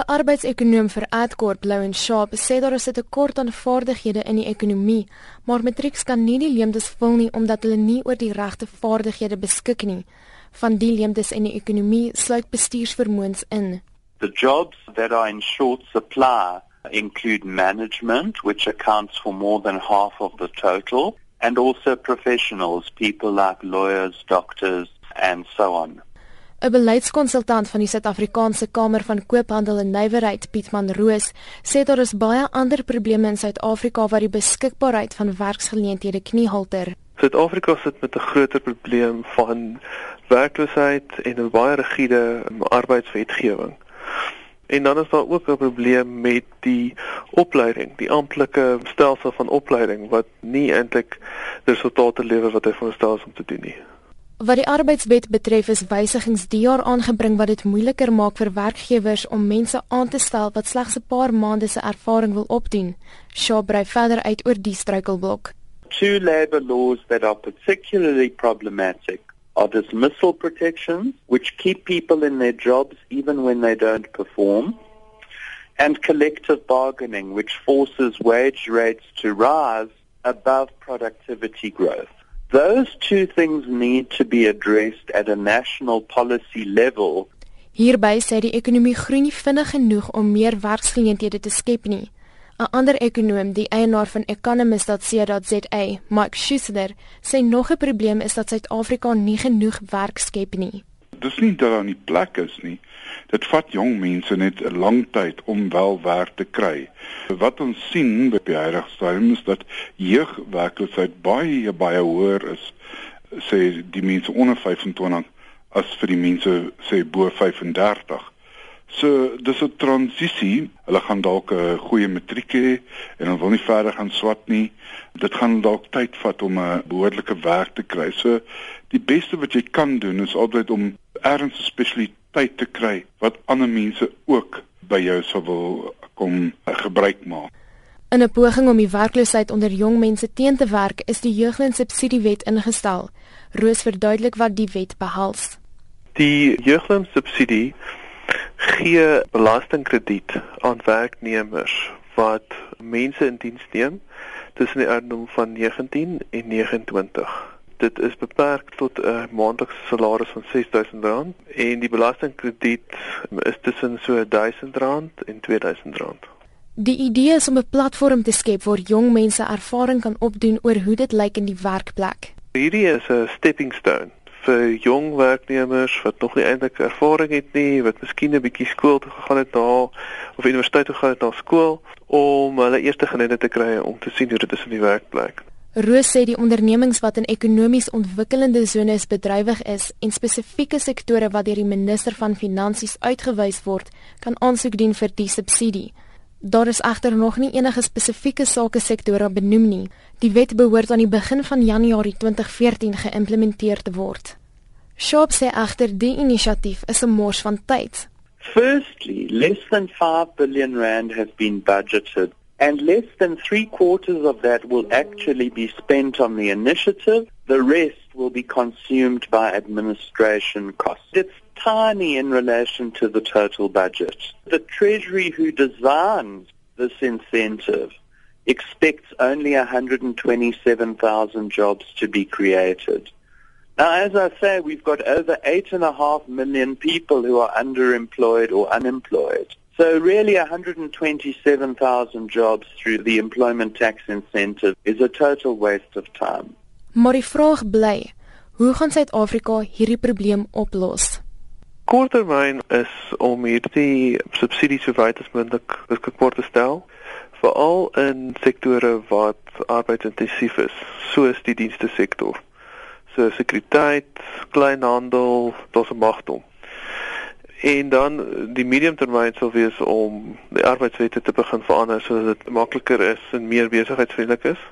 'n Arbeidsekonoom vir Adcorp, Louen Sharp, sê daar is 'n tekort aan vaardighede in die ekonomie, maar matrieks kan nie die leemtes vul nie omdat hulle nie oor die regte vaardighede beskik nie. Van die leemtes in die ekonomie sluit bestuursvermoëns in. The jobs that are in short supply include management, which accounts for more than half of the total, and also professionals, people like lawyers, doctors, and so on. 'n Beleidskonsultant van die Suid-Afrikaanse Kamer van Koophandel en Nywerheid, Pietman Roos, sê daar is baie ander probleme in Suid-Afrika waar die beskikbaarheid van werksgeleenthede kniehalter. Suid-Afrika sit met 'n groter probleem van werkloosheid en 'n baie rigiede arbeidswetgewing. En dan is daar ook 'n probleem met die opleiding, die amptelike stelsel van opleiding wat nie eintlik resultate lewer wat hy veronderstel is om te doen nie. Wat die arbeidswet betref is wysigings die jaar aangebring wat dit moeiliker maak vir werkgewers om mense aan te stel wat slegs 'n paar maande se ervaring wil opdoen. Shaw brei verder uit oor die struikelblok. Two labor laws that are particularly problematic are dismissal protections, which keep people in their jobs even when they don't perform, and collective bargaining, which forces wage rates to rise above productivity growth. Those two things need to be addressed at a national policy level. Hierby sê die ekonomie groei nie vinnig genoeg om meer werksgeleenthede te skep nie. 'n Ander ekonom, die eienaar van economist.co.za, Mike Schuster, sê nog 'n probleem is dat Suid-Afrika nie genoeg werk skep nie. Dis nie dat daar nie plek is nie. Dit vat jong mense net 'n lang tyd om wel werk te kry. Wat ons sien by die huidige stadium is dat jeugwerkloosheid baie baie hoër is sê die mense onder 25 as vir die mense sê bo 35. So dis 'n transisie. Hulle gaan dalk 'n goeie matriek hê en hulle wil nie verder gaan swat nie. Dit gaan dalk tyd vat om 'n behoorlike werk te kry. So die beste wat jy kan doen is altyd om ergens 'n spesialiteit te kry wat ander mense ook by jou sou wil kom gebruik maak. In 'n poging om die werkloosheid onder jong mense teen te werk, is die jeugdiensubsidiewet ingestel. Roos verduidelik wat die wet behels. Die jeugdiensubsidie gee belastingkrediet aan werknemers wat mense in diens neem tussen die ouderdom van 19 en 29. Dit is beperk tot 'n uh, maandelikse salaris van R6000 en die belastingkrediet is tussen so R1000 en R2000. Die idee is om 'n platform te skep waar jong mense ervaring kan opdoen oor hoe dit lyk in die werkplek. Hierdie is 'n stepping stone vir jong werknemers wat nog nie eintlik ervaring het nie, wat miskien 'n bietjie skool toe gegaan het daar of universiteit toe gegaan het na skool om hulle eerste geleentheid te kry om te sien hoe dit is in die werkplek. Roos sê die ondernemings wat in ekonomies ontwikkelende zones bedrywig is en spesifieke sektore wat deur die minister van finansies uitgewys word, kan aansoek doen vir die subsidie. Daar is egter nog nie enige spesifieke sake sektore benoem nie. Die wet behoort aan die begin van Januarie 2014 geïmplementeer te word. Sharp sê egter die inisiatief is 'n mors van tyd. Firstly, less than 5 billion rand has been budgeted and less than 3 quarters of that will actually be spent on the initiative. The rest will be consumed by administration costs. It's tiny in relation to the total budget. The Treasury who designs this incentive expects only 127,000 jobs to be created. Now, as I say, we've got over 8.5 million people who are underemployed or unemployed. So really 127,000 jobs through the employment tax incentive is a total waste of time. Maar die vraag bly, hoe gaan Suid-Afrika hierdie probleem oplos? korttermyn is om hierdie subsidies so wyd as moontlik beskikbaar te stel veral in sektore wat arbeidsintensief is soos die dienste sektor so sekuriteit kleinhandel tot magdom en dan die mediumtermyn sal wees om die arbeidswette te begin verander sodat dit makliker is en meer besigheidsvriendelik is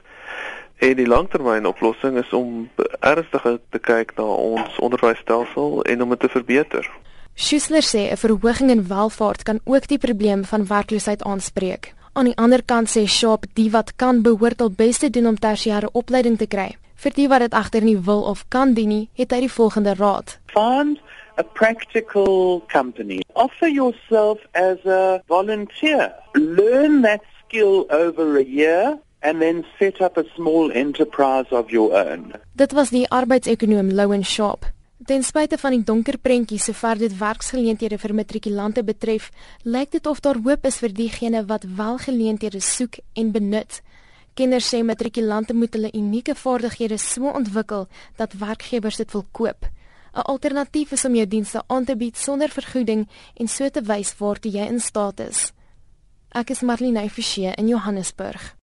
En die langtermynoplossing is om ernstiger te kyk na ons onderwysstelsel en om dit te verbeter. Schuessler sê 'n verhoging in welvaart kan ook die probleem van werkloosheid aanspreek. Aan die ander kant sê Sharp die wat kan behoort al beste doen om tersiêre opleiding te kry. Vir die wat dit agter nie wil of kan doen nie, het hy die volgende raad. Find a practical company. Offer yourself as a volunteer. Learn that skill over a year and then set up a small enterprise of your own. Dit was die arbeidsekonoom Lowen Sharp. Ten spyte van die donker prentjie sover dit werksgeleenthede vir matrikulante betref, lyk dit of daar hoop is vir diegene wat wel geleenthede soek en benut. Kenners sê matrikulante moet hulle unieke vaardighede so ontwikkel dat werkgewers dit wil koop. 'n Alternatief is om jou dienste aan te bied sonder vergoeding en so te wys waartoe jy in staat is. Ek is Marlene Forsie in Johannesburg.